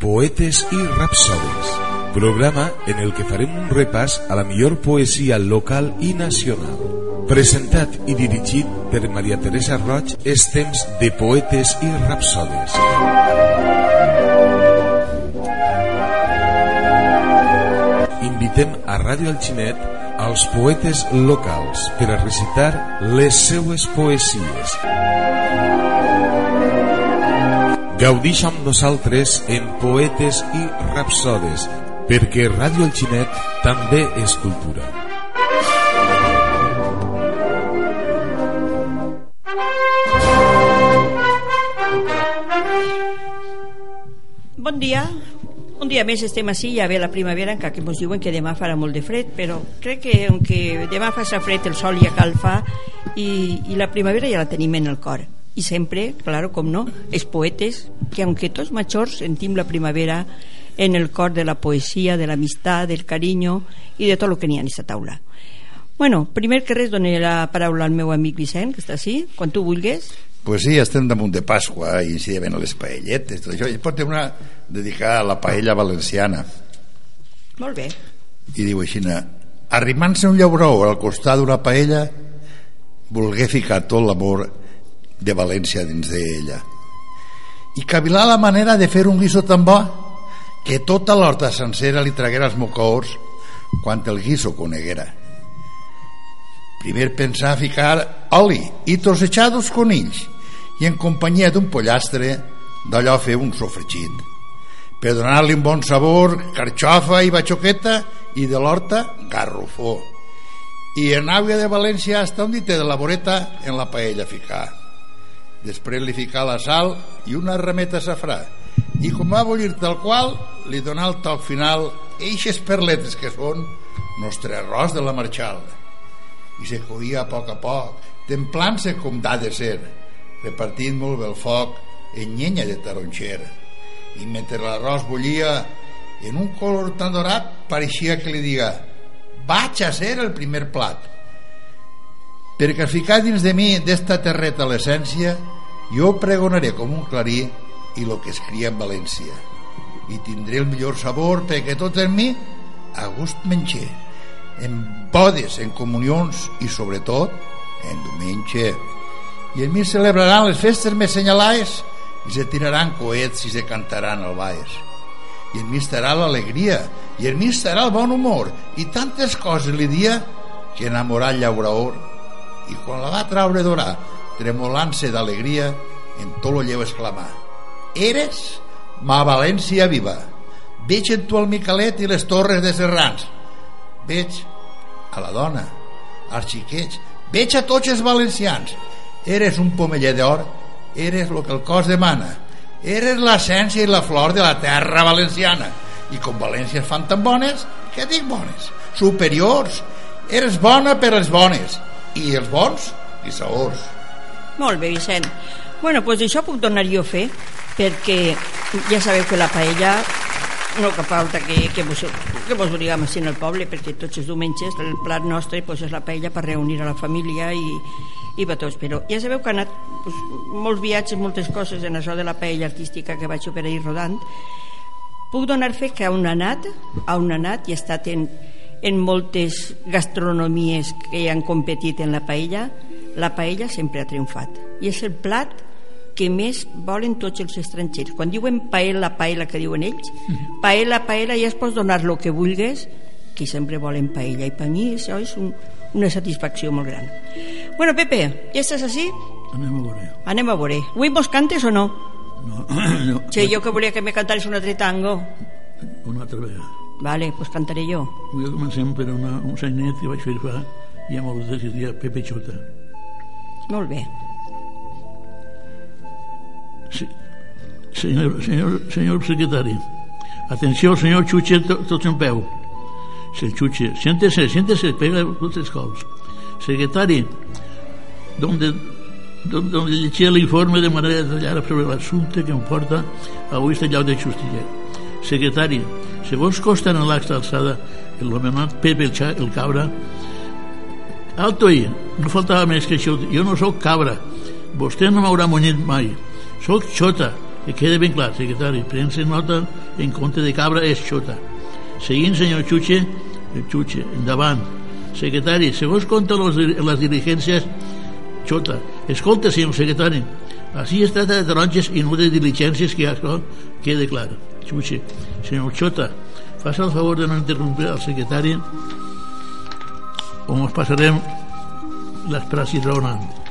Poetes i Rapsodes, programa en el que farem un repàs a la millor poesia local i nacional. Presentat i dirigit per Maria Teresa Roig, és temps de Poetes i Rapsodes. Invitem a Ràdio Alginet als poetes locals per a recitar les seues poesies. Gaudix amb nosaltres en Poetes i Rapsodes, perquè Ràdio Alginet també és cultura. Bon dia. Un dia més estem així, ja ve la primavera, encara que ens diuen que demà farà molt de fred, però crec que aunque demà faci fred el sol ja calfa i, i la primavera ja la tenim en el cor. I sempre, claro, com no, els poetes, que aunque tots majors sentim la primavera en el cor de la poesia, de l'amistat, del carinyo i de tot el que n'hi ha en aquesta taula. Bueno, primer que res doné la paraula al meu amic Vicent, que està així, quan tu vulguis. Pues sí, estem damunt de Pasqua i si ven les paelletes, tot això. I pot tenir una dedicada a la paella valenciana. Molt bé. I diu així, arrimant-se un llauró al costat d'una paella, volgué ficar tot l'amor de València dins d'ella. I cavilar la manera de fer un guiso tan bo que tota l'horta sencera li traguera els mocors quan el guiso coneguera. Primer pensar ficar oli i trossechar dos conills i en companyia d'un pollastre d'allò fer un sofregit per donar-li un bon sabor carxofa i batxoqueta i de l'horta garrofó. I en àvia de València hasta un dite de la voreta en la paella ficar. Després li ficar la sal i una remeta safrà. I com va bullir tal qual li donar el toc final eixes perletes que són nostre arròs de la marxal. I se coïa a poc a poc templant-se com d'ha de ser repartint molt bé el foc en llenya de taronxer i mentre l'arròs bullia en un color tan dorat pareixia que li diga vaig a ser el primer plat. Perquè ficar dins de mi d'esta terreta l'essència jo pregonaré com un clarí i lo que es cria en València. I tindré el millor sabor perquè tot en mi a gust menjar en bodes, en comunions i sobretot en diumenge i en mi celebraran les festes més senyalades i se tiraran coets i se cantaran al baix i en mi estarà l'alegria i en mi estarà el bon humor i tantes coses li dia que enamorar el llauraor i quan la va traure d'orar tremolant-se d'alegria en tot lo lleu exclamar eres ma València viva. Veig en tu el Micalet i les torres de Serrans. Veig a la dona als xiquets veig a tots els valencians Eres un pomeller d'or, eres el que el cos demana. Eres l'essència i la flor de la terra valenciana. I com València es fan tan bones, què dic bones? Superiors. Eres bona per les bones. I els bons, i sabors. Molt bé, Vicent. Bueno, doncs això puc donar jo a fer, perquè ja sabeu que la paella no cap falta que, que, vos, que vos diguem així en el poble perquè tots els diumenges el plat nostre pues, és la paella per reunir a la família i, i tots però ja sabeu que ha anat pues, molts viatges, moltes coses en això de la paella artística que vaig per ahir rodant puc donar fe que on ha anat a on ha anat i ha estat en, en moltes gastronomies que han competit en la paella la paella sempre ha triomfat i és el plat que més volen tots els estrangers. Quan diuen paella, paella, que diuen ells, paella, paella, ja es pots donar el que vulguis, que sempre volen paella. I per mi això és un, una satisfacció molt gran. Bueno, Pepe, ja estàs així? Anem a veure. Anem a veure. Avui vos cantes o no? No, no. Sí, jo que volia que me cantares un altre tango. Una altra vegada. Vale, pues cantaré jo. Avui comencem per una, un senyenet que vaig fer fa ja dies, que es deia Pepe Xota. Molt bé. Sí. Señor, señor, señor secretario, atenció, senyor Xuche, tots en peu. Se Xuche, siéntese, siéntese, pega tres cops. Secretari, donde, donde, llegir l'informe de manera detallada sobre l'assumpte que em porta avui este lloc de justícia. Secretari, si vos costa en l'acta alçada el nomenat Pepe el, el Cabra, alto ahí, no faltava més que això, jo no sóc cabra, vostè no m'haurà munyit mai. Soc xota, que quede ben clar, secretari. Prensa nota en compte de cabra és xota. Seguint, senyor Xuche, el Xuche, endavant. Secretari, segons compta los, les diligències, xota. Escolta, senyor secretari, així es trata de taronges i no de diligències que això quede clar. Xuche, senyor Xota, faça el favor de no interrompre al secretari o ens passarem les praxis raonant.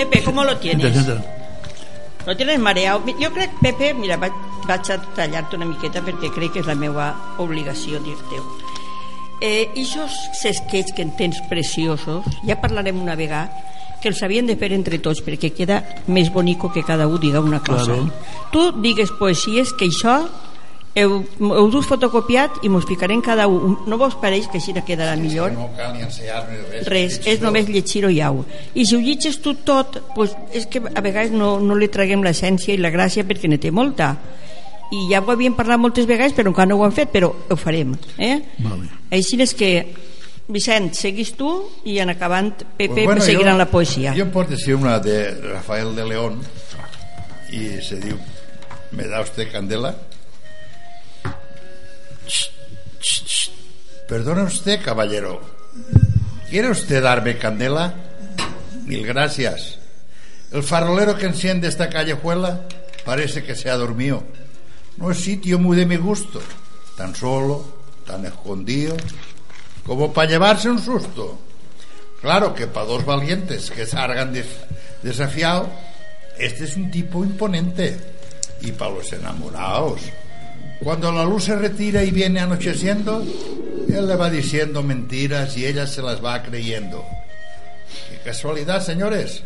Pepe, ¿cómo lo tienes? Entra, entra. Lo tienes mareado? Jo crec, Pepe, mira, vaig, vaig a tallar-te una miqueta perquè crec que és la meva obligació dir-te-ho. Eh, aquests esquets que en tens preciosos, ja parlarem una vegada, que els havien de fer entre tots perquè queda més bonico que cada un diga una cosa. Claro. Tu digues poesies que això heu, heu dus fotocopiat i mos ficarem cada un. No vos pareix que així quedarà millor? No cal ni ensenyar-me res. res, és només llegir-ho i au. I si ho llegis tu tot, pues, és que a vegades no, no li traguem l'essència i la gràcia perquè ne té molta. I ja ho havíem parlat moltes vegades, però encara no ho han fet, però ho farem. Eh? Vale. Així és que, Vicent, seguis tu i en acabant Pepe pues seguirà la poesia. Jo em porto decir una de Rafael de León y se diu ¿Me da usted candela? Perdone usted, caballero. ¿Quiere usted darme candela? Mil gracias. El farolero que enciende esta callejuela parece que se ha dormido. No es sitio muy de mi gusto. Tan solo, tan escondido, como para llevarse un susto. Claro que para dos valientes que salgan des desafiados, este es un tipo imponente. Y para los enamorados, cuando la luz se retira y viene anocheciendo, él le va diciendo mentiras y ella se las va creyendo. Qué casualidad, señores.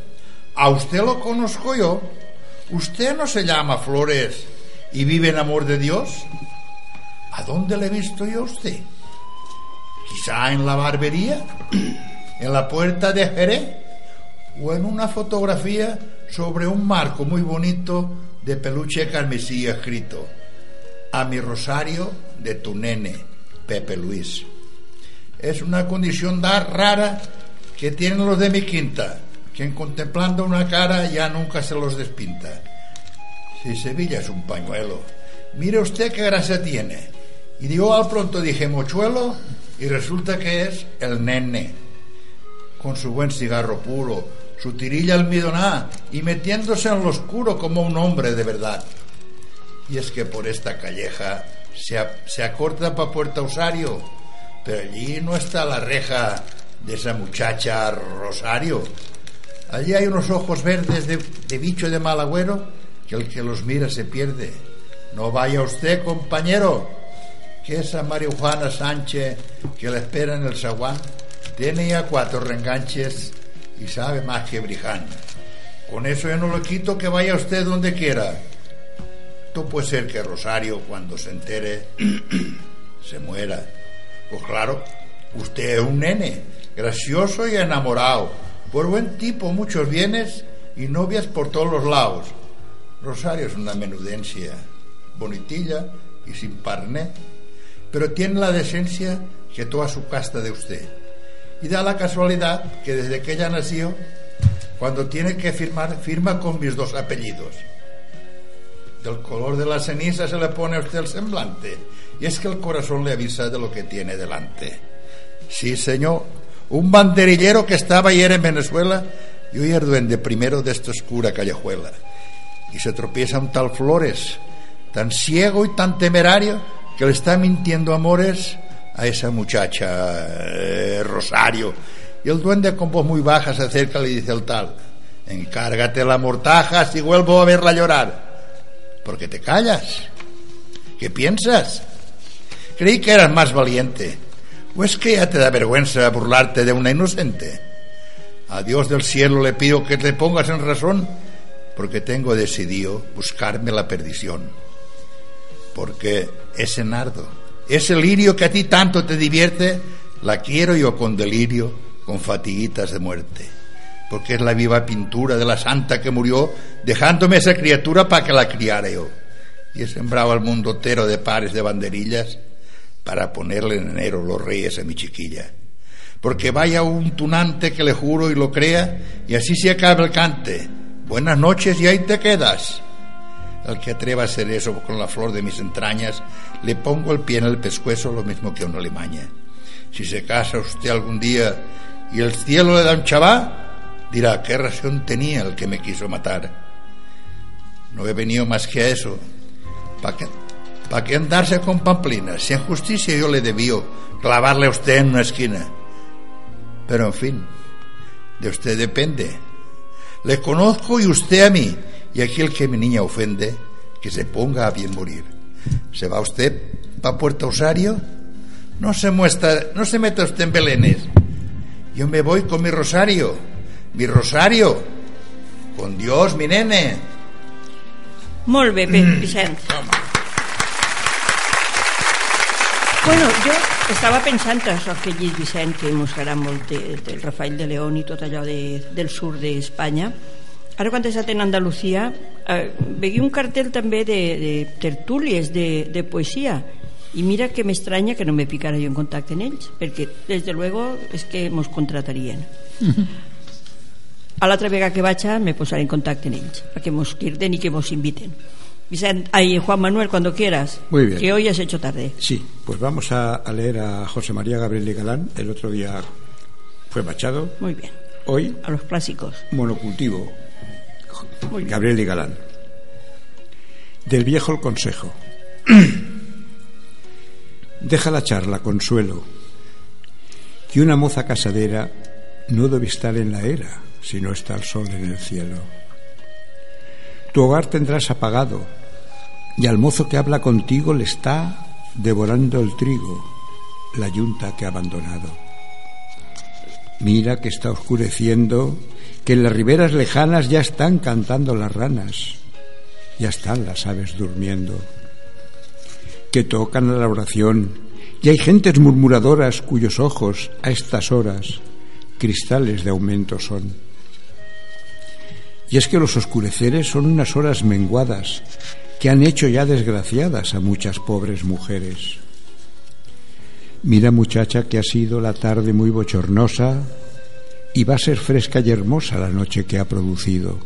A usted lo conozco yo. ¿Usted no se llama Flores y vive en amor de Dios? ¿A dónde le he visto yo a usted? Quizá en la barbería, en la puerta de Jerez o en una fotografía sobre un marco muy bonito de peluche carmesí escrito a mi rosario de tu nene, Pepe Luis. Es una condición rara que tienen los de mi quinta, que en contemplando una cara ya nunca se los despinta. Si Sevilla es un pañuelo, mire usted qué gracia tiene. Y yo al pronto dije mochuelo y resulta que es el nene, con su buen cigarro puro, su tirilla almidoná y metiéndose en lo oscuro como un hombre de verdad. Y es que por esta calleja se, se acorta para Puerta Osario, pero allí no está la reja de esa muchacha Rosario. Allí hay unos ojos verdes de, de bicho de mal agüero que el que los mira se pierde. No vaya usted, compañero, que esa marihuana Sánchez que le espera en el zaguán tiene ya cuatro reenganches y sabe más que Briján. Con eso yo no le quito que vaya usted donde quiera. Esto puede ser que Rosario, cuando se entere, se muera. Pues claro, usted es un nene, gracioso y enamorado, por buen tipo, muchos bienes y novias por todos los lados. Rosario es una menudencia, bonitilla y sin parné, pero tiene la decencia que toda su casta de usted. Y da la casualidad que desde que ella nació, cuando tiene que firmar, firma con mis dos apellidos. Del color de la ceniza se le pone a usted el semblante. Y es que el corazón le avisa de lo que tiene delante. Sí, señor. Un banderillero que estaba ayer en Venezuela y hoy es duende primero de esta oscura callejuela. Y se tropieza un tal Flores, tan ciego y tan temerario que le está mintiendo amores a esa muchacha eh, Rosario. Y el duende con voz muy baja se acerca y le dice al tal, encárgate la mortaja si vuelvo a verla llorar. ¿Por qué te callas? ¿Qué piensas? Creí que eras más valiente. ¿O es que ya te da vergüenza burlarte de una inocente? A Dios del cielo le pido que te pongas en razón, porque tengo decidido buscarme la perdición. Porque ese nardo, ese lirio que a ti tanto te divierte, la quiero yo con delirio, con fatiguitas de muerte. Porque es la viva pintura de la santa que murió, dejándome esa criatura para que la criara yo. y he sembrado al mundo entero de pares de banderillas para ponerle en enero los reyes a mi chiquilla. Porque vaya un tunante que le juro y lo crea, y así se acaba el cante. Buenas noches y ahí te quedas. Al que atreva a hacer eso con la flor de mis entrañas, le pongo el pie en el pescuezo lo mismo que a una limaña. Si se casa usted algún día y el cielo le da un chavá, dirá, ¿qué razón tenía el que me quiso matar? No he venido más que a eso, ¿Para qué, pa qué andarse con pamplinas? Si en justicia yo le debío clavarle a usted en una esquina. Pero en fin, de usted depende. Le conozco y usted a mí. Y aquel que mi niña ofende, que se ponga a bien morir. ¿Se va usted para Puerto Osario? No se muestra, no se meta usted en belenes. Yo me voy con mi rosario. Mi rosario. Con Dios, mi nene. Molt bé, mm. Vicent. Bueno, jo estava pensant això que llit Vicent, que mos agrada molt del de Rafael de León i tot allò de, del sud d'Espanya. Ara quan he estat en Andalusia eh, veia un cartell també de, de tertúlies de, de poesia i mira que m'estranya que no me picara jo en contacte amb ells perquè des de luego és que mos contratarien mm -hmm. A l'altra vegada que vaig me posaré en contacte amb ells perquè mos quirden i que mos inviten Vicente, ahí, Juan Manuel, cuando quieras. Muy bien. Que hoy has hecho tarde. Sí, pues vamos a, a leer a José María Gabriel de Galán. El otro día fue Machado. Muy bien. Hoy. A los clásicos. Monocultivo. Muy. Gabriel de Galán. Del viejo el consejo. Deja la charla, consuelo, que una moza casadera no debe estar en la era si no está el sol en el cielo. Tu hogar tendrás apagado y al mozo que habla contigo le está devorando el trigo, la yunta que ha abandonado. Mira que está oscureciendo, que en las riberas lejanas ya están cantando las ranas, ya están las aves durmiendo, que tocan a la oración y hay gentes murmuradoras cuyos ojos a estas horas cristales de aumento son. Y es que los oscureceres son unas horas menguadas que han hecho ya desgraciadas a muchas pobres mujeres. Mira muchacha que ha sido la tarde muy bochornosa y va a ser fresca y hermosa la noche que ha producido.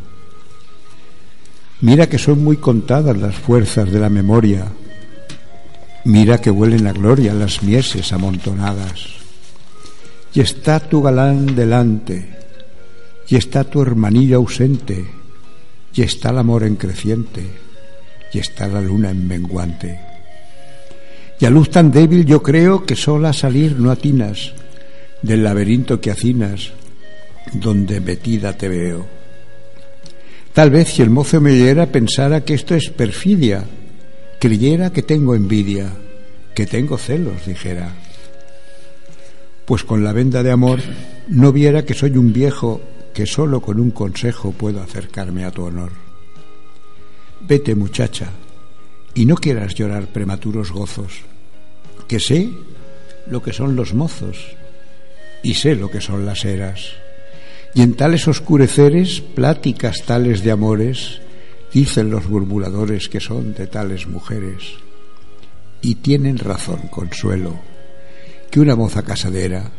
Mira que son muy contadas las fuerzas de la memoria. Mira que huelen a gloria las mieses amontonadas. Y está tu galán delante, y está tu hermanillo ausente, y está el amor en creciente, y está la luna en menguante. Y a luz tan débil yo creo que sola salir no atinas del laberinto que hacinas, donde metida te veo. Tal vez si el mozo me oyera pensara que esto es perfidia, creyera que tengo envidia, que tengo celos, dijera. Pues con la venda de amor no viera que soy un viejo que solo con un consejo puedo acercarme a tu honor. Vete, muchacha, y no quieras llorar prematuros gozos, que sé lo que son los mozos y sé lo que son las eras. Y en tales oscureceres, pláticas tales de amores, dicen los murmuradores que son de tales mujeres. Y tienen razón, consuelo, que una moza casadera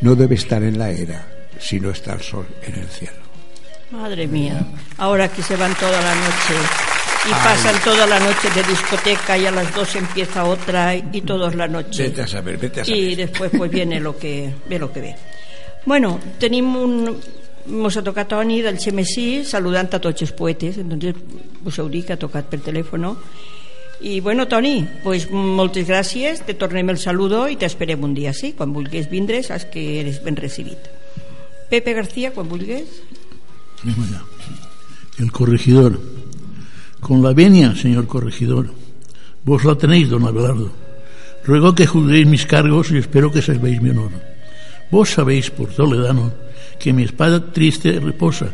no debe estar en la era si no está el sol en el cielo. Madre mía, ahora que se van toda la noche y pasan toda la noche de discoteca y a las dos empieza otra y todos la noche. Vete a saber, vete a saber. Y después pues viene lo que ve lo que ve. Bueno, tenim un... Mos ha tocat Toni del Xemessí saludant a tots els poetes, entonces us dit que ha tocat per telèfon i bueno, Toni, pues moltes gràcies, te tornem el saludo i t'esperem un dia, sí? Quan vulguis vindre saps que eres ben recibit. Pepe García, vulgues. El corregidor. Con la venia, señor corregidor. Vos la tenéis, don Abelardo. Ruego que juzguéis mis cargos y espero que salvéis mi honor. Vos sabéis, por Toledano, que mi espada triste reposa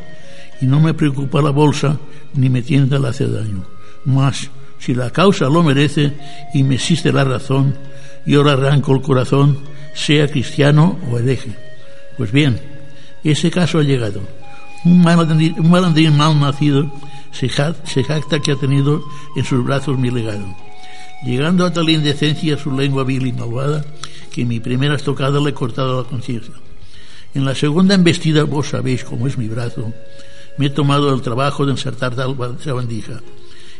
y no me preocupa la bolsa ni me tienta la hace daño. Mas, si la causa lo merece y me existe la razón, yo le arranco el corazón, sea cristiano o hereje. Pues bien, ese caso ha llegado. Un malandrín, mal nacido se, jacta que ha tenido en sus brazos mi legado, llegando a tal indecencia su lengua vil y malvada que en mi primera estocada le he cortado la conciencia. En la segunda embestida, vos sabéis cómo es mi brazo, me he tomado el trabajo de ensartar tal sabandija.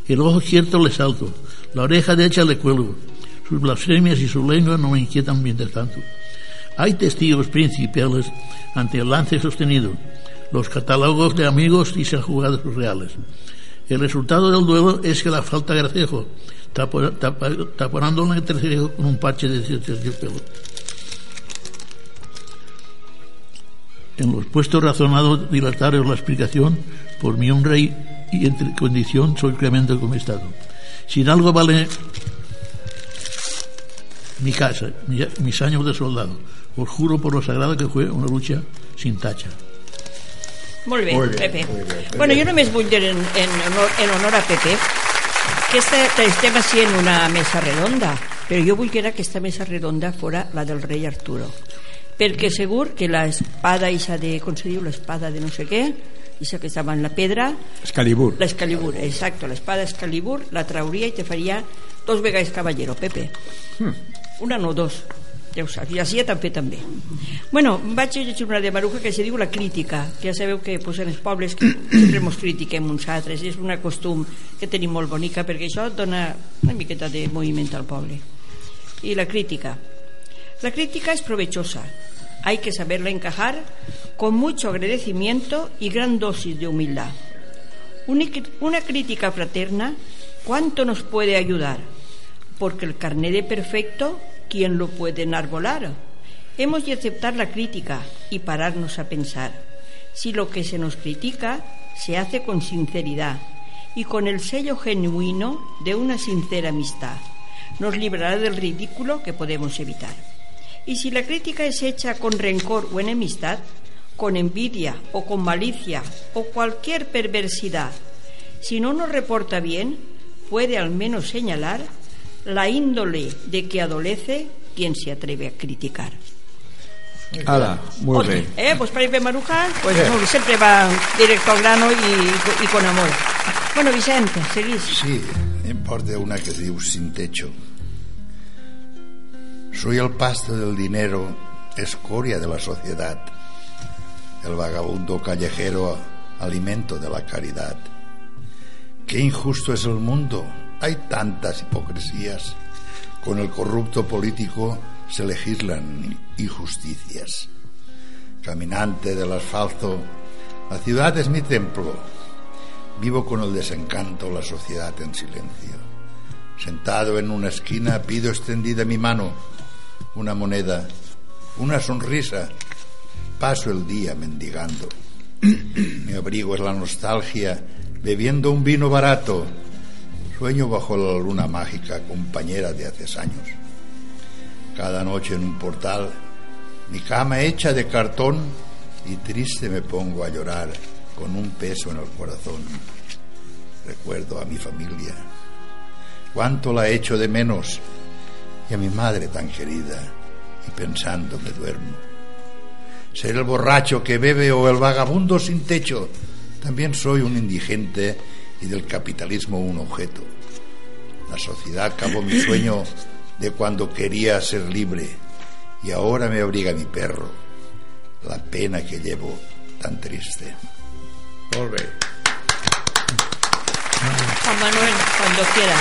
El ojo cierto le salto, la oreja derecha le cuelgo. Sus blasfemias y su lengua no me inquietan mientras tanto. Hay testigos principales ante el lance sostenido, los catálogos de amigos y se han jugado sus reales. El resultado del duelo es que la falta gracejo, taponando el entrecejo con un parche de pelo. En los puestos razonados dilataros la explicación, por mi honra y, entre condición soy clemente como Estado. Sin algo vale mi casa, mis años de soldado. Os juro por lo sagrado que fue una lucha sin tacha. Molt bé, molt bé Pepe. Molt bé, bueno, jo només vull dir en, en, honor, en honor a Pepe que esta, estem en una mesa redonda, però jo vull que era aquesta mesa redonda fora la del rei Arturo. Perquè segur que la espada, ixa de, com se diu, l'espada de no sé què, ixa que estava en la pedra... Excalibur. L'Excalibur, exacto, l'espada Excalibur la trauria i te faria dos vegades caballero, Pepe. Hmm. Una no, dos ja ho saps, i així també també. Bueno, vaig llegir una de Maruja que se diu la crítica, que ja sabeu que pues, en els pobles que sempre ens critiquem uns altres, és una costum que tenim molt bonica perquè això dona una miqueta de moviment al poble. I la crítica. La crítica es provechosa, hay que saberla encajar con mucho agradecimiento y gran dosis de humildad. Una crítica fraterna, ¿cuánto nos puede ayudar? Porque el carné de perfecto ¿quién lo puede enarbolar? Hemos de aceptar la crítica y pararnos a pensar si lo que se nos critica se hace con sinceridad y con el sello genuino de una sincera amistad. Nos librará del ridículo que podemos evitar. Y si la crítica es hecha con rencor o enemistad, con envidia o con malicia o cualquier perversidad, si no nos reporta bien, puede al menos señalar la índole de que adolece quien se atreve a criticar. Ala, muy Otro, bien. ¿eh? Pues para ir Maruja, pues no, siempre va directo al grano y, y, con amor. Bueno, Vicente, seguís. Sí, importa una que diu sin techo. Soy el pasto del dinero, escoria de la sociedad, el vagabundo callejero, alimento de la caridad. Qué injusto es el mundo, hay tantas hipocresías. Con el corrupto político se legislan injusticias. Caminante del asfalto, la ciudad es mi templo. Vivo con el desencanto, la sociedad en silencio. Sentado en una esquina, pido extendida mi mano, una moneda, una sonrisa. Paso el día mendigando. Mi abrigo es la nostalgia, bebiendo un vino barato Sueño bajo la luna mágica, compañera de hace años. Cada noche en un portal, mi cama hecha de cartón y triste me pongo a llorar con un peso en el corazón. Recuerdo a mi familia, cuánto la echo de menos y a mi madre tan querida y pensando me duermo. Ser el borracho que bebe o el vagabundo sin techo, también soy un indigente y del capitalismo un objeto. La sociedad acabó mi sueño de cuando quería ser libre y ahora me abriga mi perro, la pena que llevo tan triste. Bé. Juan Manuel, cuando quiera.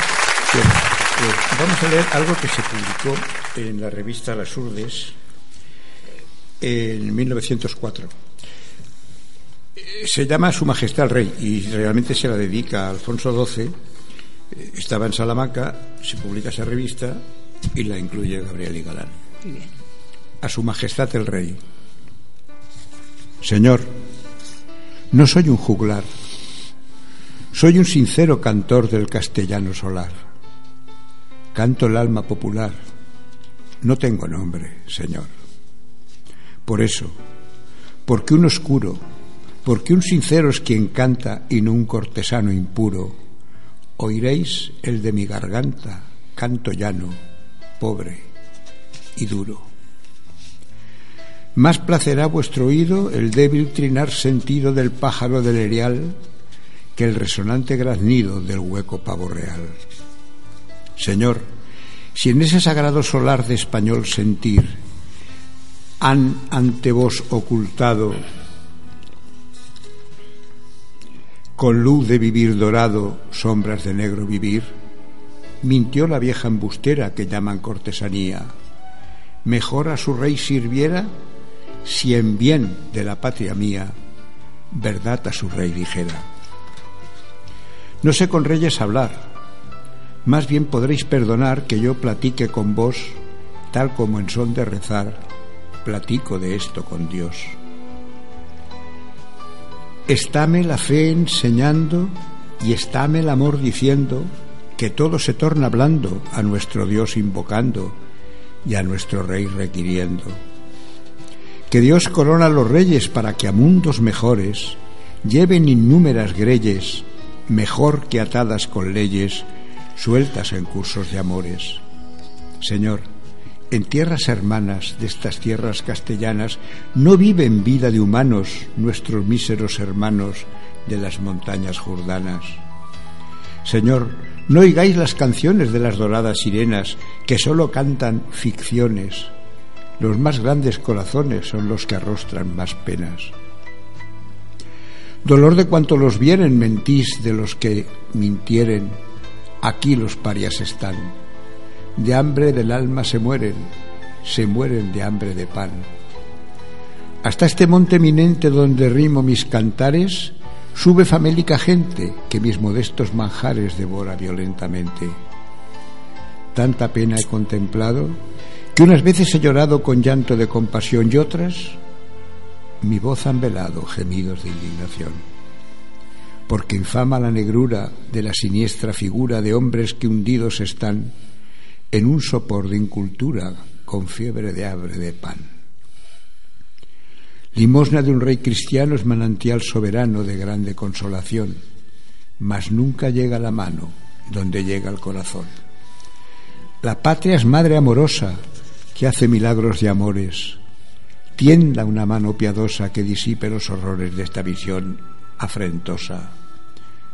Bien, pues vamos a leer algo que se publicó en la revista Las Urdes en 1904 se llama Su Majestad el Rey y realmente se la dedica a Alfonso XII. Eh, estaba en Salamanca, se publica esa revista y la incluye Gabriel y Galán. A Su Majestad el Rey. Señor, no soy un juglar, soy un sincero cantor del castellano solar. Canto el alma popular. No tengo nombre, Señor. Por eso, porque un oscuro, porque un sincero es quien canta y no un cortesano impuro. Oiréis el de mi garganta, canto llano, pobre y duro. Más placerá vuestro oído el débil trinar sentido del pájaro del erial que el resonante graznido del hueco pavo real. Señor, si en ese sagrado solar de español sentir han ante vos ocultado con luz de vivir dorado, sombras de negro vivir, mintió la vieja embustera que llaman cortesanía. Mejor a su rey sirviera si en bien de la patria mía verdad a su rey dijera. No sé con reyes hablar, más bien podréis perdonar que yo platique con vos, tal como en son de rezar, platico de esto con Dios. Estáme la fe enseñando y estáme el amor diciendo que todo se torna blando a nuestro Dios invocando y a nuestro Rey requiriendo. Que Dios corona los reyes para que a mundos mejores lleven innúmeras greyes, mejor que atadas con leyes, sueltas en cursos de amores. Señor, en tierras hermanas de estas tierras castellanas no viven vida de humanos nuestros míseros hermanos de las montañas jordanas. Señor, no oigáis las canciones de las doradas sirenas que sólo cantan ficciones. Los más grandes corazones son los que arrostran más penas. Dolor de cuanto los vieren mentís de los que mintieren. Aquí los parias están de hambre del alma se mueren, se mueren de hambre de pan. Hasta este monte eminente donde rimo mis cantares, sube famélica gente que mis modestos manjares devora violentamente. Tanta pena he contemplado que unas veces he llorado con llanto de compasión y otras mi voz han velado gemidos de indignación. Porque infama la negrura de la siniestra figura de hombres que hundidos están en un sopor de incultura con fiebre de abre de pan. Limosna de un rey cristiano es manantial soberano de grande consolación, mas nunca llega la mano donde llega el corazón. La patria es madre amorosa que hace milagros de amores. Tienda una mano piadosa que disipe los horrores de esta visión afrentosa.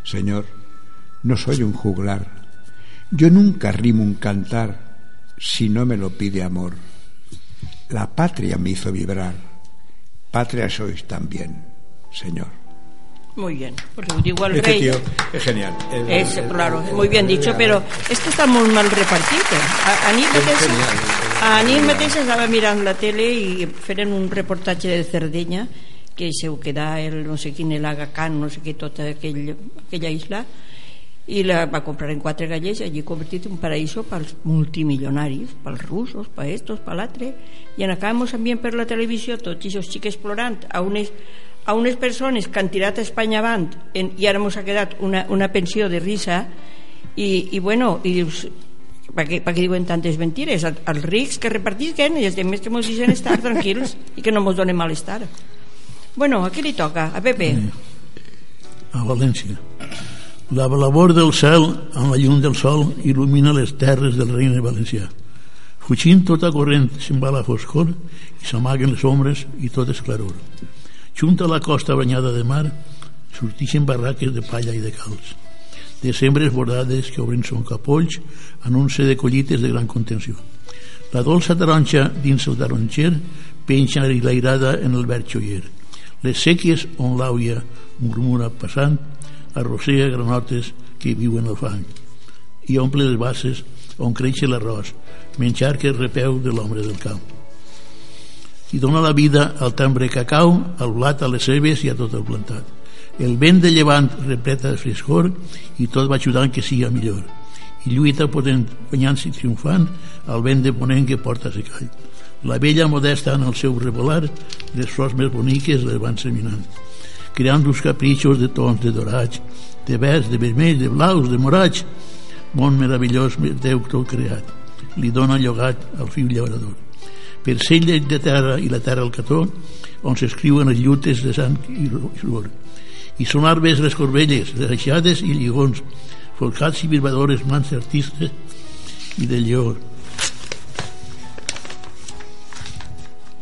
Señor, no soy un juglar, yo nunca rimo un cantar si no me lo pide amor. La patria me hizo vibrar. Patria sois también, Señor. Muy bien, porque digo al este rey. tío es genial. El- Es, el- claro, el- muy bien dicho, és que està molt mal repartit. A, a nit mateixa, a nit mateixa estava mirant la tele i feren un reportatge de Cerdenya que se ho quedà el no sé quin, el Aga Khan, no sé què, tota aquell, aquella isla i la va comprar en quatre gallers i allí convertit en un paraíso pels multimilionaris, pels russos, per estos, per l'altre, i en acá mos envien per la televisió tots aquests xiques plorant a unes, a unes persones que han tirat a Espanya avant en, i ara mos ha quedat una, una pensió de risa i, i bueno, i dius per què, per què diuen tantes mentires? El- Els rics que repartisquen i els demés que mos deixen estar tranquils i que no mos donen malestar. Bueno, a qui li toca? A Pepe. a València. La labor del cel amb la llum del sol il·lumina les terres del regne valencià. Fugint tota corrent se'n va la foscor i s'amaguen les ombres i tot és claror. Junta la costa banyada de mar sortixen barraques de palla i de calç. De sembres bordades que obren son capolls anunci de collites de gran contenció. La dolça taronja dins el taronxer penja ilairada en el verd xoier. Les sèquies on l'àuia murmura passant arrossega granotes que viuen al fang i omple les basses on creix l'arròs, menjar que repeu de l'home del camp. I dona la vida al tambre cacau, al blat, a les cebes i a tot el plantat. El vent de llevant repleta de frescor i tot va ajudant que siga millor. I lluita potent, guanyant-se triomfant al vent de ponent que porta secall. La vella modesta en el seu revolar, les flors més boniques les van seminant creant uns capritxos de tons de dorats, de verds, de vermells, de blaus, de morats. Món meravellós, Déu tot creat. Li dona llogat al fill llaurador. Per ser lleig de terra i la terra al cató, on s'escriuen les llutes de sang i suor. I són arbres les corbelles, les aixades i lligons, forcats i birbadores mans d'artistes i de lleó.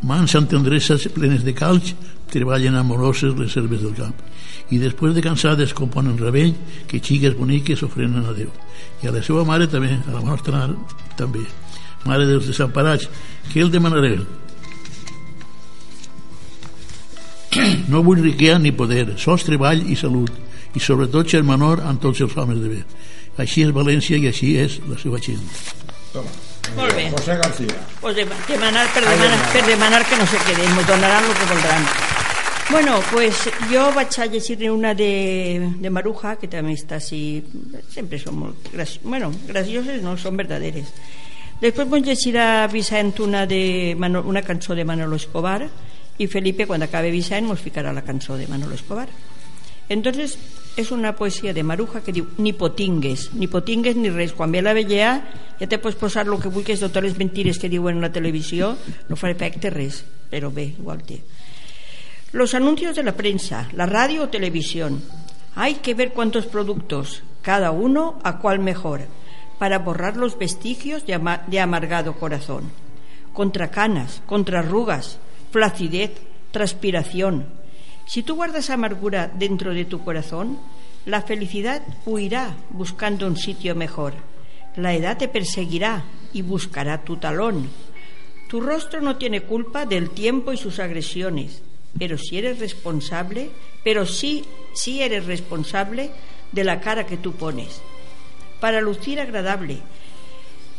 Mans amb tendresses plenes de calç treballen amoroses les herbes del camp i després de cansades componen rebell que xigues boniques ofrenen a Déu i a la seva mare també, a la nostra també mare dels desemparats que el demanaré no vull riquea ni poder sols treball i salut i sobretot germanor amb tots els homes de bé així és València i així és la seva gent Toma. Molt bé. José García. Pues de, demanar, per, demanar, per demanar que no se queden, ens donaran el que voldran. Bueno, pues jo vaig a llegir una de, de Maruja, que també està així, sempre són molt graci bueno, gracioses, no, són verdaderes. Després vos llegirà Vicent una, de una cançó de Manolo Escobar i Felipe, quan acabe Vicent, mos ficarà la cançó de Manolo Escobar. Entonces, és una poesia de Maruja que diu ni potingues, ni potingues ni res. Quan ve la vellea ja te pots posar el que vulguis de mentires que diuen en la televisió, no fa efecte res, però bé, igual té. Los anuncios de la prensa, la radio o televisión. Hay que ver cuántos productos, cada uno a cuál mejor, para borrar los vestigios de, de amargado corazón. Contra canas, contra arrugas, flacidez, transpiración. Si tú guardas amargura dentro de tu corazón, la felicidad huirá buscando un sitio mejor. La edad te perseguirá y buscará tu talón. Tu rostro no tiene culpa del tiempo y sus agresiones, pero si eres responsable, pero sí, sí eres responsable de la cara que tú pones. Para lucir agradable,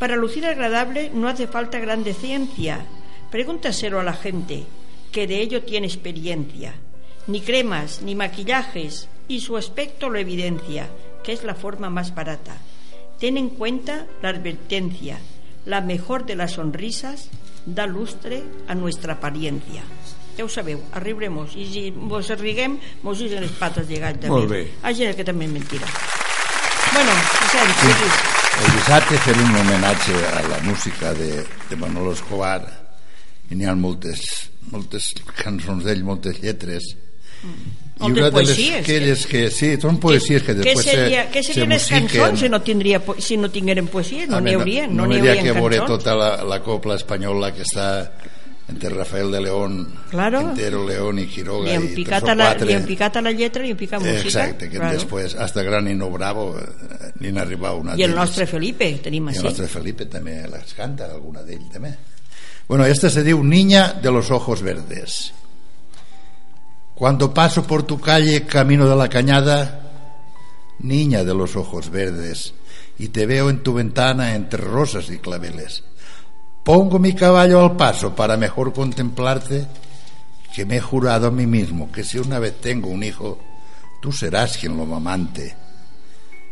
para lucir agradable no hace falta grande ciencia. Pregúntaselo a la gente, que de ello tiene experiencia. Ni cremas, ni maquillajes, y su aspecto lo evidencia, que es la forma más barata. Ten en cuenta la advertencia, la mejor de las sonrisas da lustre a nuestra apariencia. Ja ho sabeu, arribaremos. I si vos riguem, mos usen les pates de gall també. Molt bé. Hay gent que també és mentira. Bueno, Vicent, sí. sí. El dissabte fer un homenatge a la música de, de Manolo Escobar i n'hi ha moltes, moltes cançons d'ell, moltes lletres i Moltes una de les poesies, aquelles que sí, són poesies que Què després seria, se, què se serien les musiquen. cançons si no, tindria, si no tingueren poesia? No A n'hi hauria, no no n'hi n'hi ha haurien que veure cançons. tota la, la copla espanyola que està entre Rafael de León, Claro. Quintero, León i Quiroga Li i a o la, li a la lletra i han picat música. Exacte, que claro. després, hasta Gran i No Bravo, eh, n'hi n'arriba una I el nostre Felipe, tenim Y el així. nostre Felipe també les canta, alguna d'ell també. Bueno, esta se diu Niña de los ojos verdes. Cuando paso por tu calle camino de la cañada, niña de los ojos verdes, y te veo en tu ventana entre rosas y claveles. Pongo mi caballo al paso para mejor contemplarte, que me he jurado a mí mismo que si una vez tengo un hijo, tú serás quien lo mamante.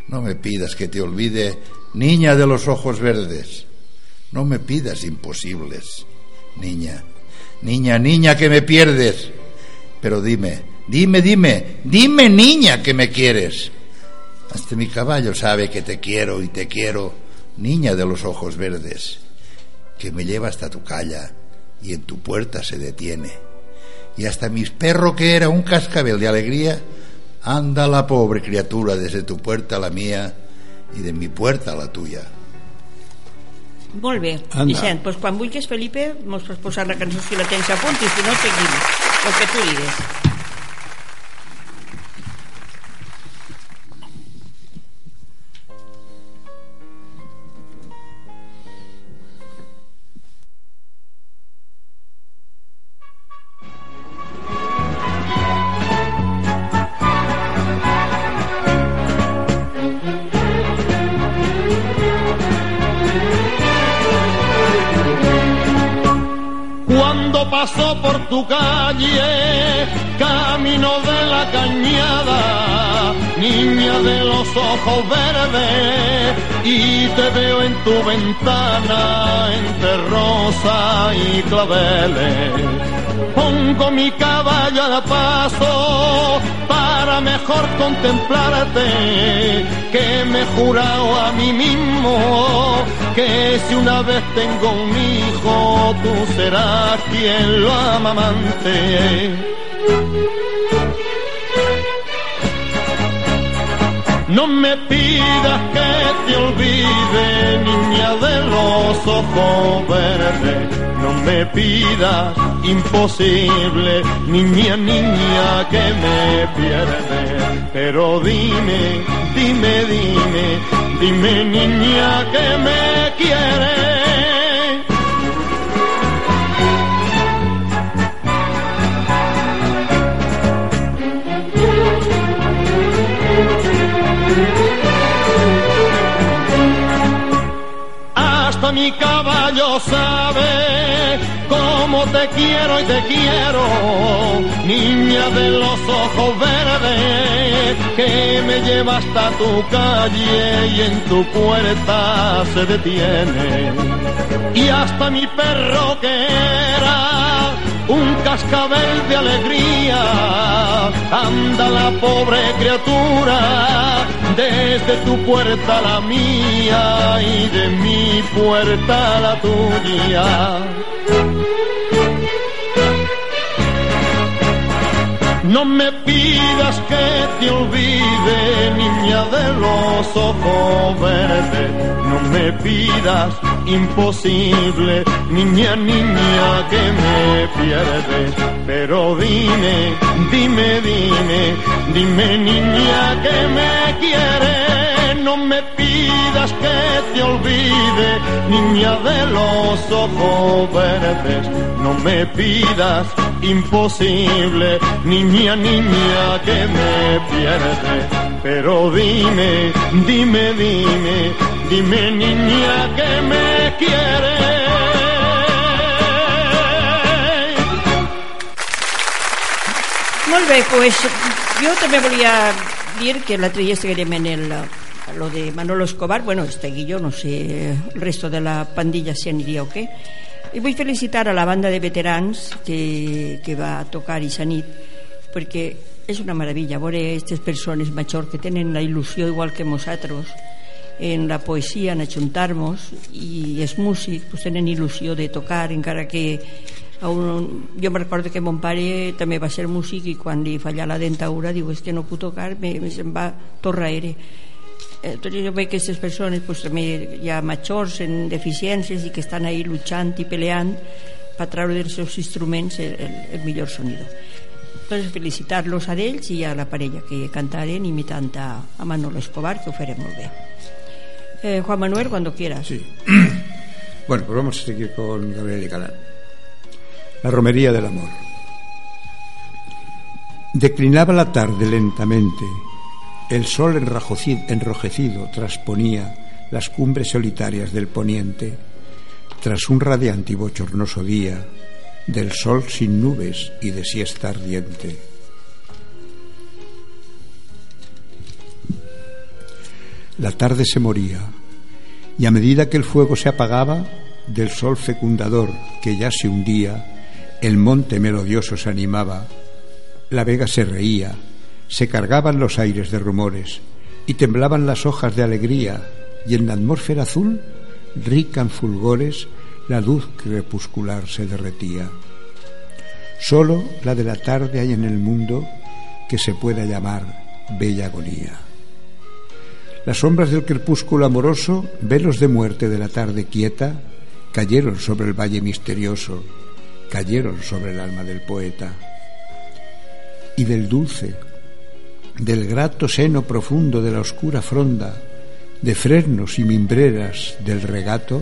No me pidas que te olvide, niña de los ojos verdes. No me pidas imposibles, niña. Niña, niña, que me pierdes. Pero dime, dime, dime, dime, niña, que me quieres. Hasta mi caballo sabe que te quiero y te quiero, niña de los ojos verdes, que me lleva hasta tu calla y en tu puerta se detiene. Y hasta mi perro que era un cascabel de alegría, anda la pobre criatura desde tu puerta a la mía y de mi puerta a la tuya. Molt bé, Anda. Vicent, doncs quan vulguis, Felipe, mos pots posar la cançó si la tens a punt i si no, seguim. El que tu digues. Tu ventana entre rosa y claveles. Pongo mi caballo al paso para mejor contemplarte, que me he jurado a mí mismo que si una vez tengo un hijo, tú serás quien lo amamante. No me pidas que te olvide, niña de los ojos verdes. No me pidas imposible, niña, niña que me pierde. Pero dime, dime, dime, dime niña que me quiere. Mi caballo sabe cómo te quiero y te quiero, niña de los ojos verdes, que me lleva hasta tu calle y en tu puerta se detiene. Y hasta mi perro que era un cascabel de alegría. Anda la pobre criatura desde tu puerta la mía y de mi puerta a la tuya. No me pidas que te olvide, niña de los ojos verdes. No me pidas imposible, niña, niña que me pierdes. Pero dime, dime, dime, dime, niña que me quiere. No me pidas que te olvide, niña de los ojos verdes. No me pidas imposible, niña, niña que me pierde. Pero dime, dime, dime, dime, niña que me quiere. Molt bé, pues, jo també volia dir que l'altre dia estiguem en el, lo de Manolo Escobar, bueno, estegui jo, no sé el resto de la pandilla si aniria o què, i vull felicitar a la banda de veterans que, que va tocar i nit, perquè és una meravella veure aquestes persones majors que tenen la il·lusió igual que nosaltres en la poesia, en ajuntar-nos i els pues, tenen il·lusió de tocar encara que a un, jo me recordo que mon pare també va ser músic i quan li falla la dentadura diu és que no puc tocar, me, me se'n va torraere tot jo veig que aquestes persones pues, també hi ha majors en deficiències i que estan ahí luchant i peleant per treure dels seus instruments el, el, el millor sonido entonces felicitar-los a ells i a la parella que cantaren imitant a, a Manolo Escobar que ho farem molt eh, Juan Manuel cuando quieras Sí. Bueno, pues vamos a seguir con Gabriel y Calán. La romería del amor. Declinaba la tarde lentamente. El sol enrojecido trasponía las cumbres solitarias del poniente. Tras un radiante y bochornoso día, del sol sin nubes y de siesta ardiente. La tarde se moría, y a medida que el fuego se apagaba, del sol fecundador que ya se hundía, el monte melodioso se animaba, la vega se reía, se cargaban los aires de rumores, y temblaban las hojas de alegría, y en la atmósfera azul, rica en fulgores, la luz crepuscular se derretía. Solo la de la tarde hay en el mundo que se pueda llamar bella agonía. Las sombras del crepúsculo amoroso, velos de muerte de la tarde quieta, cayeron sobre el valle misterioso, cayeron sobre el alma del poeta. Y del dulce, del grato seno profundo de la oscura fronda, de fresnos y mimbreras del regato,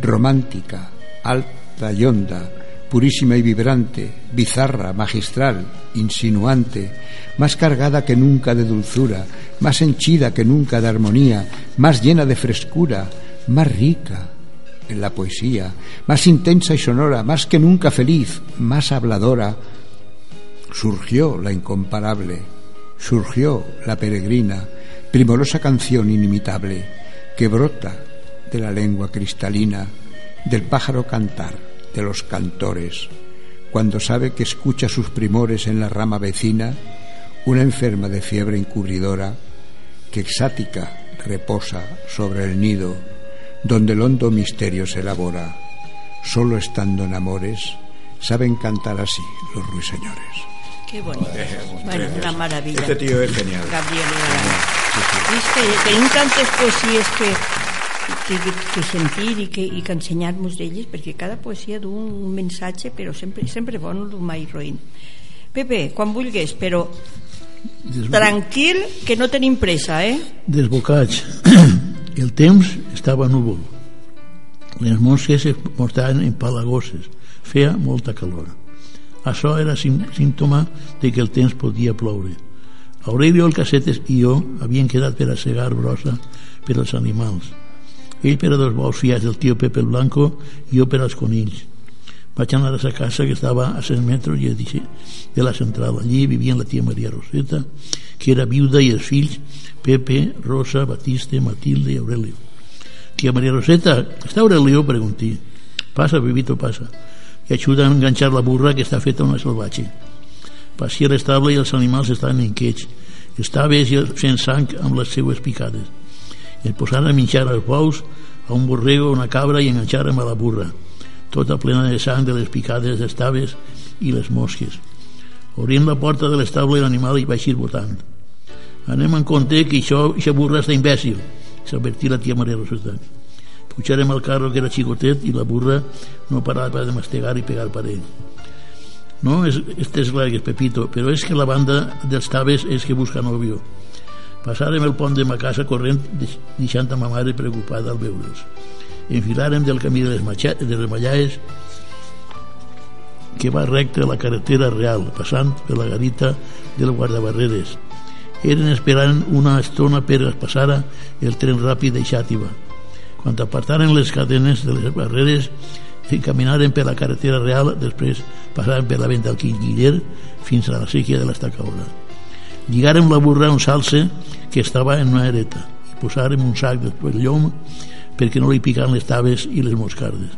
romántica, alta y honda, purísima y vibrante, bizarra, magistral, insinuante, más cargada que nunca de dulzura, más henchida que nunca de armonía, más llena de frescura, más rica en la poesía, más intensa y sonora, más que nunca feliz, más habladora, surgió la incomparable, surgió la peregrina, primorosa canción inimitable, que brota de la lengua cristalina, del pájaro cantar, de los cantores, cuando sabe que escucha sus primores en la rama vecina, una enferma de fiebre encubridora, que exática reposa sobre el nido, donde el hondo misterio se elabora. Solo estando en amores, saben cantar así los ruiseñores. Qué bonito. Bueno, una maravilla. Este tío es genial. Gabriel que tenim tantes poesies que, que, que, que sentir i que, i que ensenyar-nos d'elles, perquè cada poesia du un missatge, però sempre, sempre bon, mai roïn. Pepe, quan vulguis, però Des, tranquil, que no tenim pressa, eh? desbocats. El temps estava núvol. Les mosques es portaven empalagoses. Feia molta calor. Això era símptoma de que el temps podia ploure. Aurelio, el Casetes i jo havien quedat per a segar brossa per als animals. Ell per a dos bous fiats del tio Pepe Blanco i jo per als conills. Vaig anar a sa casa que estava a 100 metres de la central. Allí vivien la tia Maria Roseta, que era viuda i els fills Pepe, Rosa, Batiste, Matilde i Aurelio. Tia Maria Roseta, ¿está Aurelio? Pregunté. Pasa, bebito, pasa. I ajuda a enganxar la burra que està feta una salvatge. Passia l'estable i els animals estaven inquiets. Estaves fent sang amb les seues picades. I posaren a minxar els bous, a un borrego, una cabra i enganxaren a la burra, tota plena de sang de les picades d'estaves i les mosques. Obrint la porta de l'estable l'animal hi va eixir votant. Anem en compte que això, això burra està imbècil, s'advertí la tia Maria Roseta. Pujarem al carro que era xicotet i la burra no parava de mastegar i pegar per ell. No es, estes largues, Pepito, però és que la banda dels taves és que busca novio. Passarem el pont de ma casa corrent deix- deixant a ma mare preocupada al veure'ls. Enfilarem del camí de les, matxa, de les Mallaes que va recte a la carretera real, passant per la garita del guardabarreres. Eren esperant una estona per a passara el tren ràpid de Xàtiva. Quan apartaren les cadenes de les barreres, caminaren per la carretera real, després passaren per la venda del Quinquiller fins a la sèquia de l'Estacaora. Lligàrem la burra a un salse que estava en una ereta i posàrem un sac de llom perquè no li picaran les taves i les moscardes.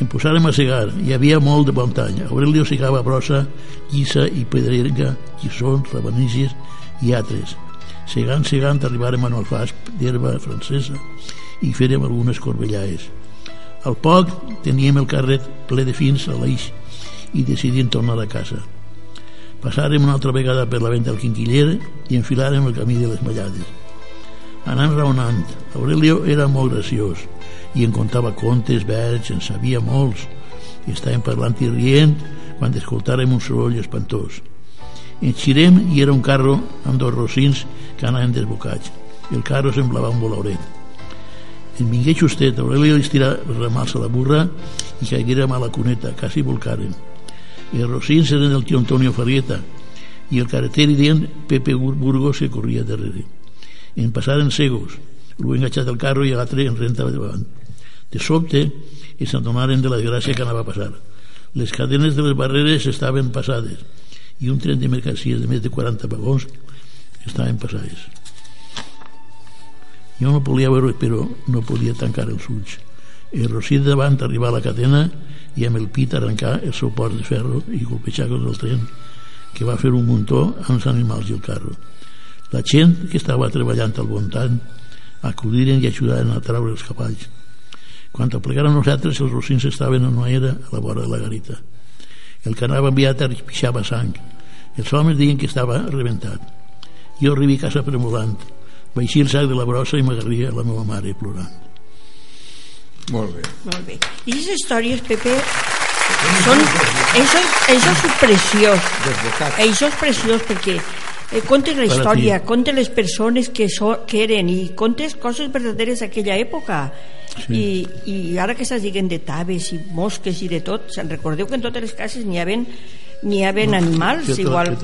Em posàrem a segar. Hi havia molt de muntanya. Aurelio segava brossa, lliça i pedrega, lliçons, rabanícies i altres. Segant, segant, arribarem a un d'herba francesa i fèrem algunes corbellaes. Al poc teníem el carret ple de fins a l'eix i decidíem tornar a casa. Passàrem una altra vegada per la venda del Quinquiller i enfilàrem el camí de les Mallades. Anant raonant, Aurelio era molt graciós i en contava contes, verds, en sabia molts i estàvem parlant i rient quan escoltàrem un soroll espantós. Enxirem i era un carro amb dos rocins que anaven desbocats. El carro semblava un volauret. En vingué justet, Aurelio li estirà a la burra i caiguérem a la cuneta, quasi volcaren. Els rocins eren el tio Antonio Farrieta i el carreter hi deien Pepe Burgos que corria darrere. En passaren cegos, l'ho enganxat al carro i l'altre en rentava davant. De sobte, es adonaren de la desgràcia que anava a passar. Les cadenes de les barreres estaven passades i un tren de mercancies de més de 40 vagons estaven passades. Jo no podia veure, però no podia tancar els ulls. El Rosit davant arribar a la cadena i amb el pit arrencar el seu port de ferro i colpejar contra el tren que va fer un muntó amb els animals i el carro. La gent que estava treballant al voltant acudiren i ajudaren a treure els cavalls. Quan aplegaren nosaltres, els rocins estaven en una era a la vora de la garita. El que anava enviat pixava sang. Els homes deien que estava rebentat. Jo arribi a casa premulant. Vaixí el sac de la brossa i m'agarria a la meva mare plorant. Molt bé. Molt bé. I aquestes històries, Pepe, són... Això, això és preciós. Desbocat. Això és preciós perquè eh, contes la història, contes les persones que, so, que eren i contes coses verdaderes d'aquella època. Sí. I, I ara que estàs dient de taves i mosques i de tot, se'n recordeu que en totes les cases n'hi havia, n'hi havia animals, igual,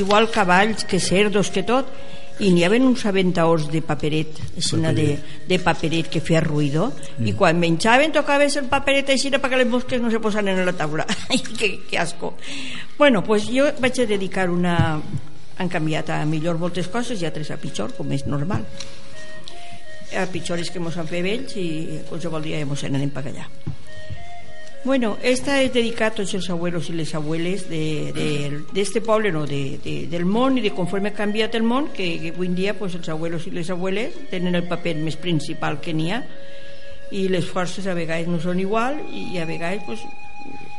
igual cavalls que cerdos, que tot, i n'hi havia uns aventaors de paperet, així de, de paperet que feia ruïdo, i quan menjaven tocaves el paperet així perquè les mosques no se posaven en la taula. Que, que asco. Bueno, pues jo vaig a dedicar una... Han canviat a millor moltes coses i altres a pitjor, com és normal. A pitjor és que mos han fet vells i qualsevol dia mos en anem per allà. Bueno, esta es dedicada a els abuelos i les abueles de, este poble, no, de, de, del món i de conforme ha canviat el món, que, que avui en dia pues, els abuelos i les abueles tenen el paper més principal que n'hi ha i les a vegades no són igual i a vegades pues,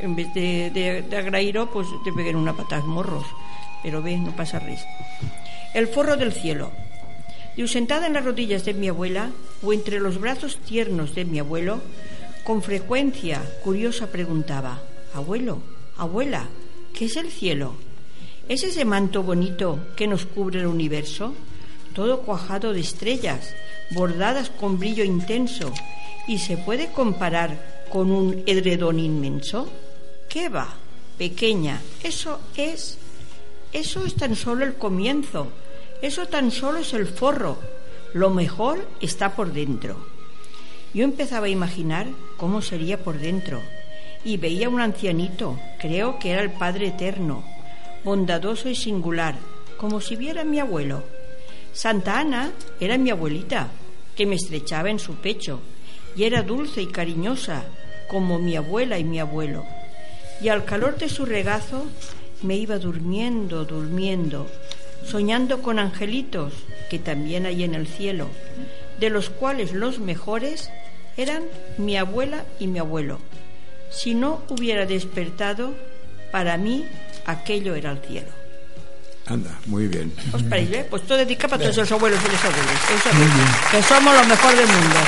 en vez d'agrair-ho pues, te peguen una patada morros però bé, no passa res. El forro del cielo. Y sentada en las rodillas de mi abuela o entre los brazos tiernos de mi abuelo, con frecuencia curiosa preguntaba, Abuelo, abuela, ¿qué es el cielo? ¿Es ese manto bonito que nos cubre el universo? Todo cuajado de estrellas, bordadas con brillo intenso, y se puede comparar con un edredón inmenso? ¿Qué va? Pequeña, eso es. Eso es tan solo el comienzo. Eso tan solo es el forro. Lo mejor está por dentro. Yo empezaba a imaginar cómo sería por dentro y veía un ancianito, creo que era el Padre Eterno, bondadoso y singular, como si viera a mi abuelo. Santa Ana era mi abuelita, que me estrechaba en su pecho, y era dulce y cariñosa, como mi abuela y mi abuelo. Y al calor de su regazo me iba durmiendo, durmiendo, soñando con angelitos que también hay en el cielo, de los cuales los mejores eran mi abuela y mi abuelo. Si no hubiera despertado, para mí aquello era el cielo. Anda, muy bien. ¿Os parece? Eh? Pues todo dedicado para todos los abuelos y los abuelos. Que somos los mejor del mundo.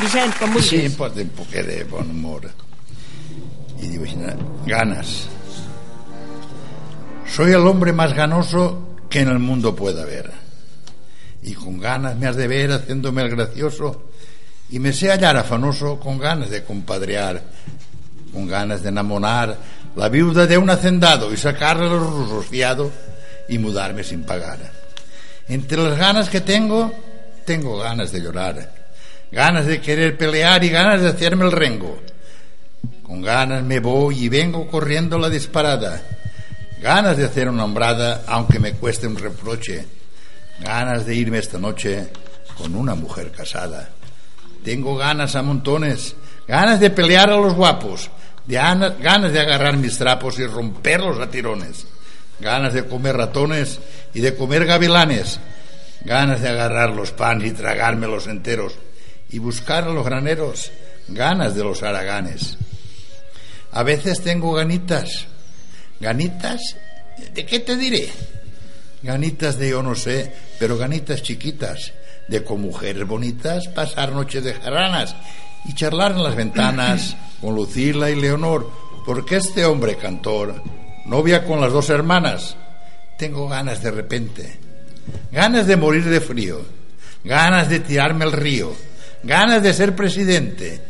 Vicente, con muy Sí, un poco de buen humor. Y digo, ganas. Soy el hombre más ganoso que en el mundo pueda haber. Y con ganas me has de ver haciéndome el gracioso y me sé hallar afanoso con ganas de compadrear, con ganas de enamorar la viuda de un hacendado y sacarle los rusos fiado y mudarme sin pagar. Entre las ganas que tengo, tengo ganas de llorar, ganas de querer pelear y ganas de hacerme el rengo. Con ganas me voy y vengo corriendo la disparada, ganas de hacer una hombrada aunque me cueste un reproche, ganas de irme esta noche con una mujer casada. Tengo ganas a montones, ganas de pelear a los guapos, de ganas de agarrar mis trapos y romperlos a tirones, ganas de comer ratones y de comer gavilanes, ganas de agarrar los panes y tragármelos enteros y buscar a los graneros, ganas de los araganes. A veces tengo ganitas, ganitas, ¿de qué te diré? Ganitas de yo no sé, pero ganitas chiquitas de con mujeres bonitas pasar noches de jaranas y charlar en las ventanas con Lucila y Leonor, porque este hombre cantor, novia con las dos hermanas, tengo ganas de repente, ganas de morir de frío, ganas de tirarme al río, ganas de ser presidente,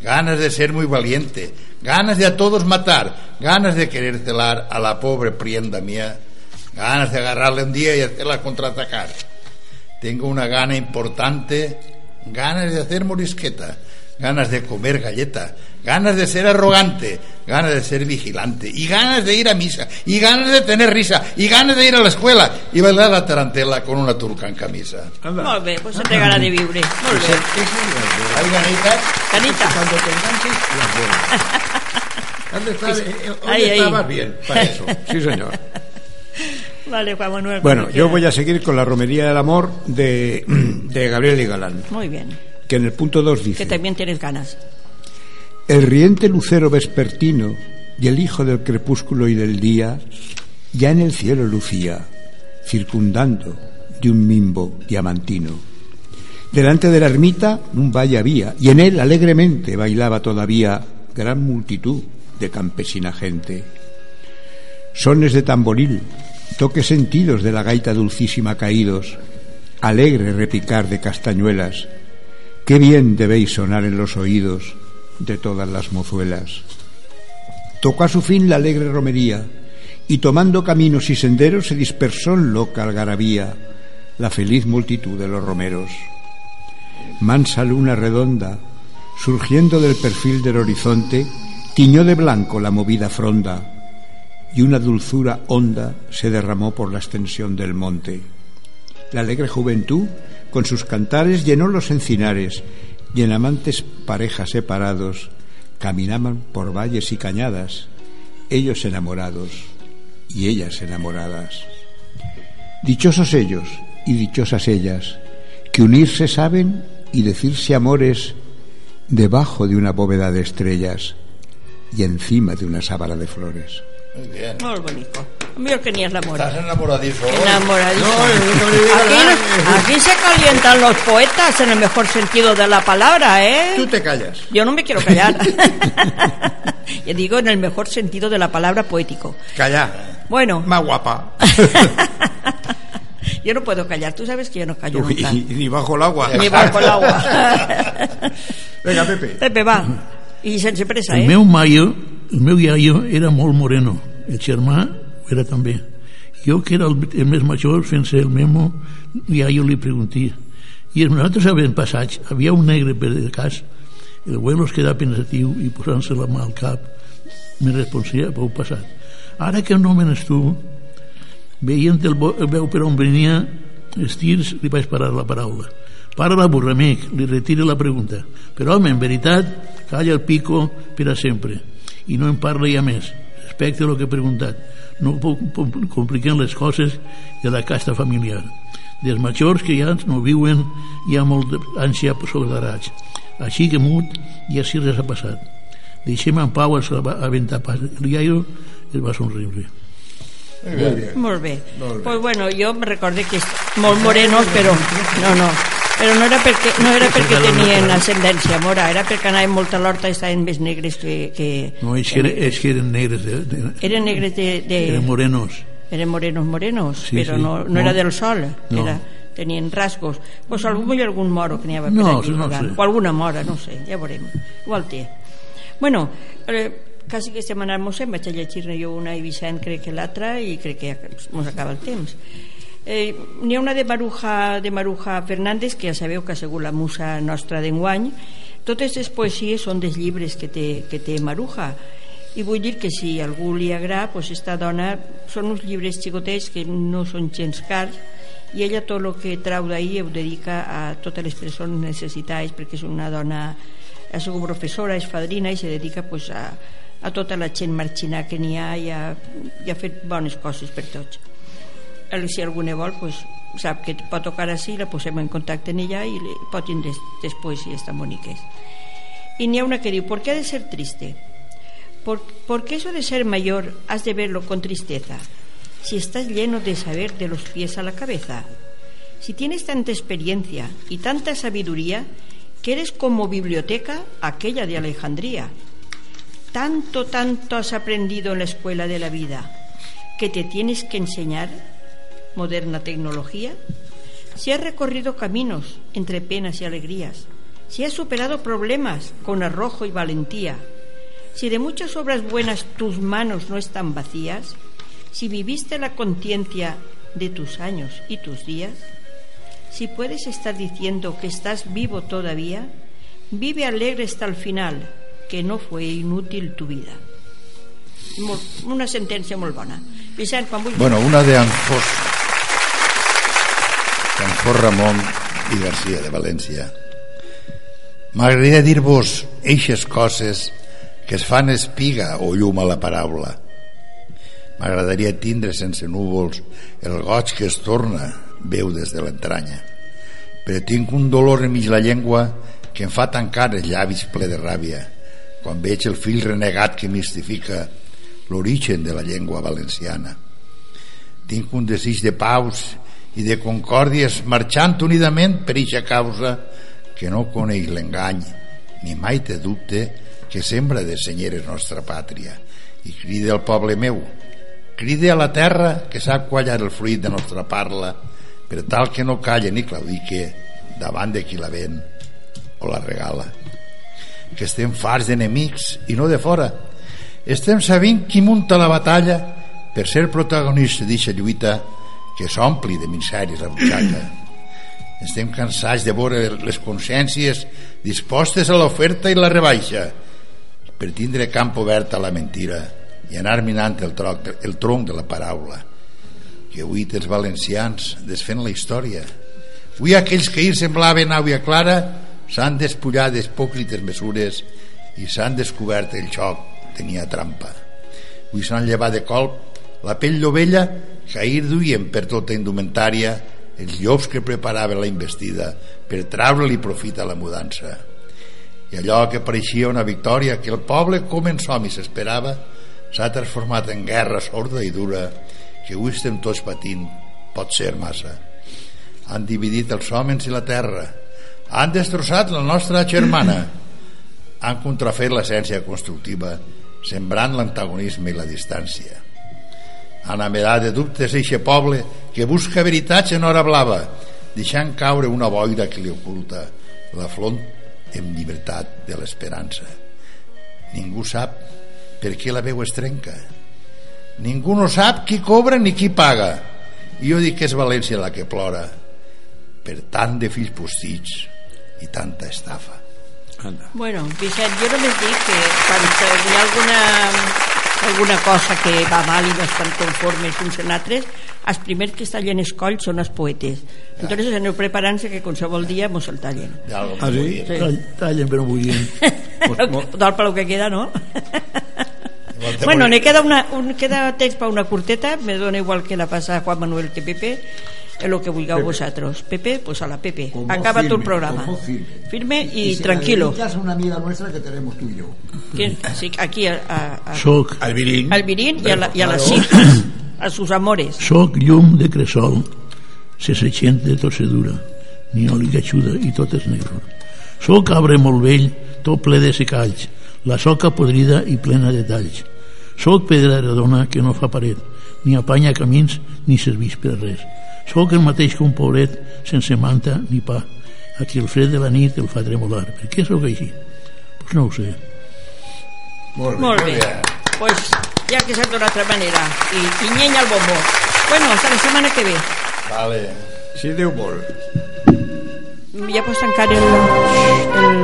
ganas de ser muy valiente, ganas de a todos matar, ganas de querer celar a la pobre prienda mía, ganas de agarrarle un día y hacerla contraatacar. Tengo una gana importante, ganas de hacer morisqueta, ganas de comer galleta, ganas de ser arrogante, ganas de ser vigilante, y ganas de ir a misa, y ganas de tener risa, y ganas de ir a la escuela y bailar la tarantela con una turca en camisa. Molt bé, pues te gana de viure. Molt bé. ¿Hay ganitas? Canita. Cuando te enganches, las buenas. ¿Dónde estás? Eh, Hoy Ahí, ahí. estabas bien para eso. Sí, señor. Vale, Juan Manuel. Bueno, yo voy a seguir con la romería del amor de, de Gabriel y Galán, Muy bien. que en el punto 2 Que dice: también tienes ganas. El riente lucero vespertino y el hijo del crepúsculo y del día ya en el cielo lucía, circundando de un mimbo diamantino. Delante de la ermita un valle había, y en él alegremente bailaba todavía gran multitud de campesina gente. Sones de tamboril, toques sentidos de la gaita dulcísima caídos, alegre repicar de castañuelas, qué bien debéis sonar en los oídos de todas las mozuelas. Tocó a su fin la alegre romería, y tomando caminos y senderos se dispersó en loca algarabía la feliz multitud de los romeros. Mansa luna redonda, surgiendo del perfil del horizonte, tiñó de blanco la movida fronda, y una dulzura honda se derramó por la extensión del monte. La alegre juventud, con sus cantares, llenó los encinares, y en amantes parejas separados caminaban por valles y cañadas, ellos enamorados y ellas enamoradas. Dichosos ellos y dichosas ellas, que unirse saben y decirse amores debajo de una bóveda de estrellas y encima de una sábana de flores. Muy bien. Molt bonico. Mira que ni es l'amor. Estás enamoradizo. hoy. No, diga Aquí, la- aquí se calientan los poetas en el mejor sentido de la palabra, ¿eh? Tú te callas. Yo no me quiero callar. Yo digo en el mejor sentido de la palabra poético. Calla. Bueno, Más guapa. yo no puedo callar. Tú sabes que yo no callo Uy, nunca. ni bajo el agua. Ni bajo el agua. Venga, Pepe. Pepe, va. I sense pressa, El eh? meu maio, el meu iaio era molt moreno, el germà ho era també. Jo, que era el, el més major, fent-se el memo, iaio li preguntia. I nosaltres havent passats, havia un negre per el cas, el abuelo es quedava pensatiu i posant-se la mà al cap, me responsia, heu passat. Ara que nomenes tu, veient el, veu per on venia els tirs, li vaig parar la paraula. Para la burra, amic, li retira la pregunta. Però, home, en veritat, calla el pico per a sempre. I no em parla ja més. Respecte a el que he preguntat. No compliquem les coses de la casta familiar. Dels majors que ja no viuen hi ha molt ànsia soldats. Així que mut, ja si res ha passat. Deixem en pau els aventapats. El iaio es va somriure. Molt bé. Pues bueno, jo me recordé que és molt morenos, però no, no. Però no era perquè, no era perquè tenien ascendència mora, era perquè anaven molt a l'horta i estaven més negres que... que No, és que, eren- és que eren negres, de, de, eren negres de... de eren morenos. eren morenos morenos, Sí, però sí. no, no, No. era del sol, No. era, tenien rasgos. Pues algun, algun moro que n'hi havia per No, aquí, no sé. o alguna mora, no sé, ja veurem. Igual té. Bueno, eh, quasi que estem anant mossèn, vaig a llegir-ne jo una i Vicent crec que l'altra i crec que ja ens acaba el temps. Eh, N'hi ha una de Maruja, de Maruja Fernández, que ja sabeu que ha sigut la musa nostra d'enguany. Totes les poesies són dels llibres que té, que té Maruja. I vull dir que si algú li agrada, pues esta dona són uns llibres xicotets que no són gens cars i ella tot el que trau d'ahir ho dedica a totes les persones necessitades perquè és una dona ha sigut professora, és fadrina i se dedica pues, a, a tota la gent marginada que n'hi ha i ha, i ha fet bones coses per tots El- si algú ne vol pues, sap que pot tocar així la posem en contacte amb ella i pot tindre les poesies tan boniques y ha una que diu ¿por qué ha de ser triste? ¿Por, ¿Por qué eso de ser mayor has de verlo con tristeza? Si estás lleno de saber de los pies a la cabeza. Si tienes tanta experiencia y tanta sabiduría que eres como biblioteca aquella de Alejandría. Tanto, tanto has aprendido en la escuela de la vida que te tienes que enseñar moderna tecnología. Si has recorrido caminos entre penas y alegrías, si has superado problemas con arrojo y valentía, si de muchas obras buenas tus manos no están vacías, si viviste la conciencia de tus años y tus días, si puedes estar diciendo que estás vivo todavía, vive alegre hasta el final, que no fue inútil tu vida. Una quan vulguis. Bueno, una de Anfos. Anfos Ramon i Garcia de València. M'agradaria dir-vos eixes coses que es fan espiga o llum a la paraula. M'agradaria tindre sense núvols el goig que es torna veu des de l'entranya. Però tinc un dolor enmig la llengua que em fa tancar els llavis ple de ràbia quan veig el fill renegat que mistifica l'origen de la llengua valenciana. Tinc un desig de paus i de concòrdies marxant unidament per eixa causa que no coneix l'engany ni mai té dubte que sembra de senyeres nostra pàtria. I crida al poble meu crida a la terra que sap quallar el fruit de nostra parla per tal que no calle ni claudique davant de qui la ven o la regala. Que estem farts d'enemics i no de fora. Estem sabent qui munta la batalla per ser protagonista d'eixa lluita que s'ompli de misèries la butxaca. Estem cansats de veure les consciències dispostes a l'oferta i la rebaixa per tindre camp obert a la mentira i anar minant el, troc, el tronc de la paraula. Que avui els valencians desfent la història. Avui aquells que ahir semblaven àvia clara s'han despullat d'espòcrites mesures i s'han descobert el xoc tenia trampa. Avui s'han llevat de colp la pell d'ovella que duien per tota indumentària els llops que preparaven la investida per treure-li profit a la mudança i allò que pareixia una victòria que el poble com en som i s'esperava s'ha transformat en guerra sorda i dura que avui estem tots patint pot ser massa. Han dividit els homes i la terra, han destrossat la nostra germana, han contrafet l'essència constructiva, sembrant l'antagonisme i la distància. Han amedat de dubtes eixe poble que busca veritats en hora blava, deixant caure una boira que li oculta la flor en llibertat de l'esperança. Ningú sap per què la veu es trenca. Ningú no sap qui cobra ni qui paga. I jo dic que és València la que plora per tant de fills postits i tanta estafa. Anda. Bueno, Vicent, jo només dic que quan hi ha alguna, alguna cosa que va mal i no estan conformes uns en altres, els primers que es tallen escoll són els poetes. Entonces aneu preparant-se que qualsevol dia mos el tallen. Ja, Ah, sí? Sí. Tall- Tallen però bullint. Dol per lo que queda, no? bueno, ne queda, una, un, queda temps per una curteta, me dona igual que la passa Juan Manuel que Pepe, es lo que vulgueu vosaltres. Pepe, pues a la Pepe. Como Acaba tu el firme, programa. firme. Firme y, se la tranquilo. a una amiga nuestra que tenemos tú y yo. Que- sí, aquí a, a, a- Soc, Al Virín. al Virín y a, la, y a las hijas, a sus amores. soc llum de cresol, se seixent de tossedura, ni oli que ajuda i tot és negre. Soc arbre molt vell, tot ple de secalls, la soca podrida i plena de talls. Soc pedra redona que no fa paret, ni apanya camins ni serveix per res. Soc el mateix que un pobret sense manta ni pa, a qui el fred de la nit el fa tremolar. Per què sóc així? Pues no ho sé. Molt bé. Molt bé. Pues ja que s'ha d'una altra manera. I, i nyenya el bombó. Bueno, hasta la setmana que ve. Vale. Si Déu vol. Ja pots tancar el... el...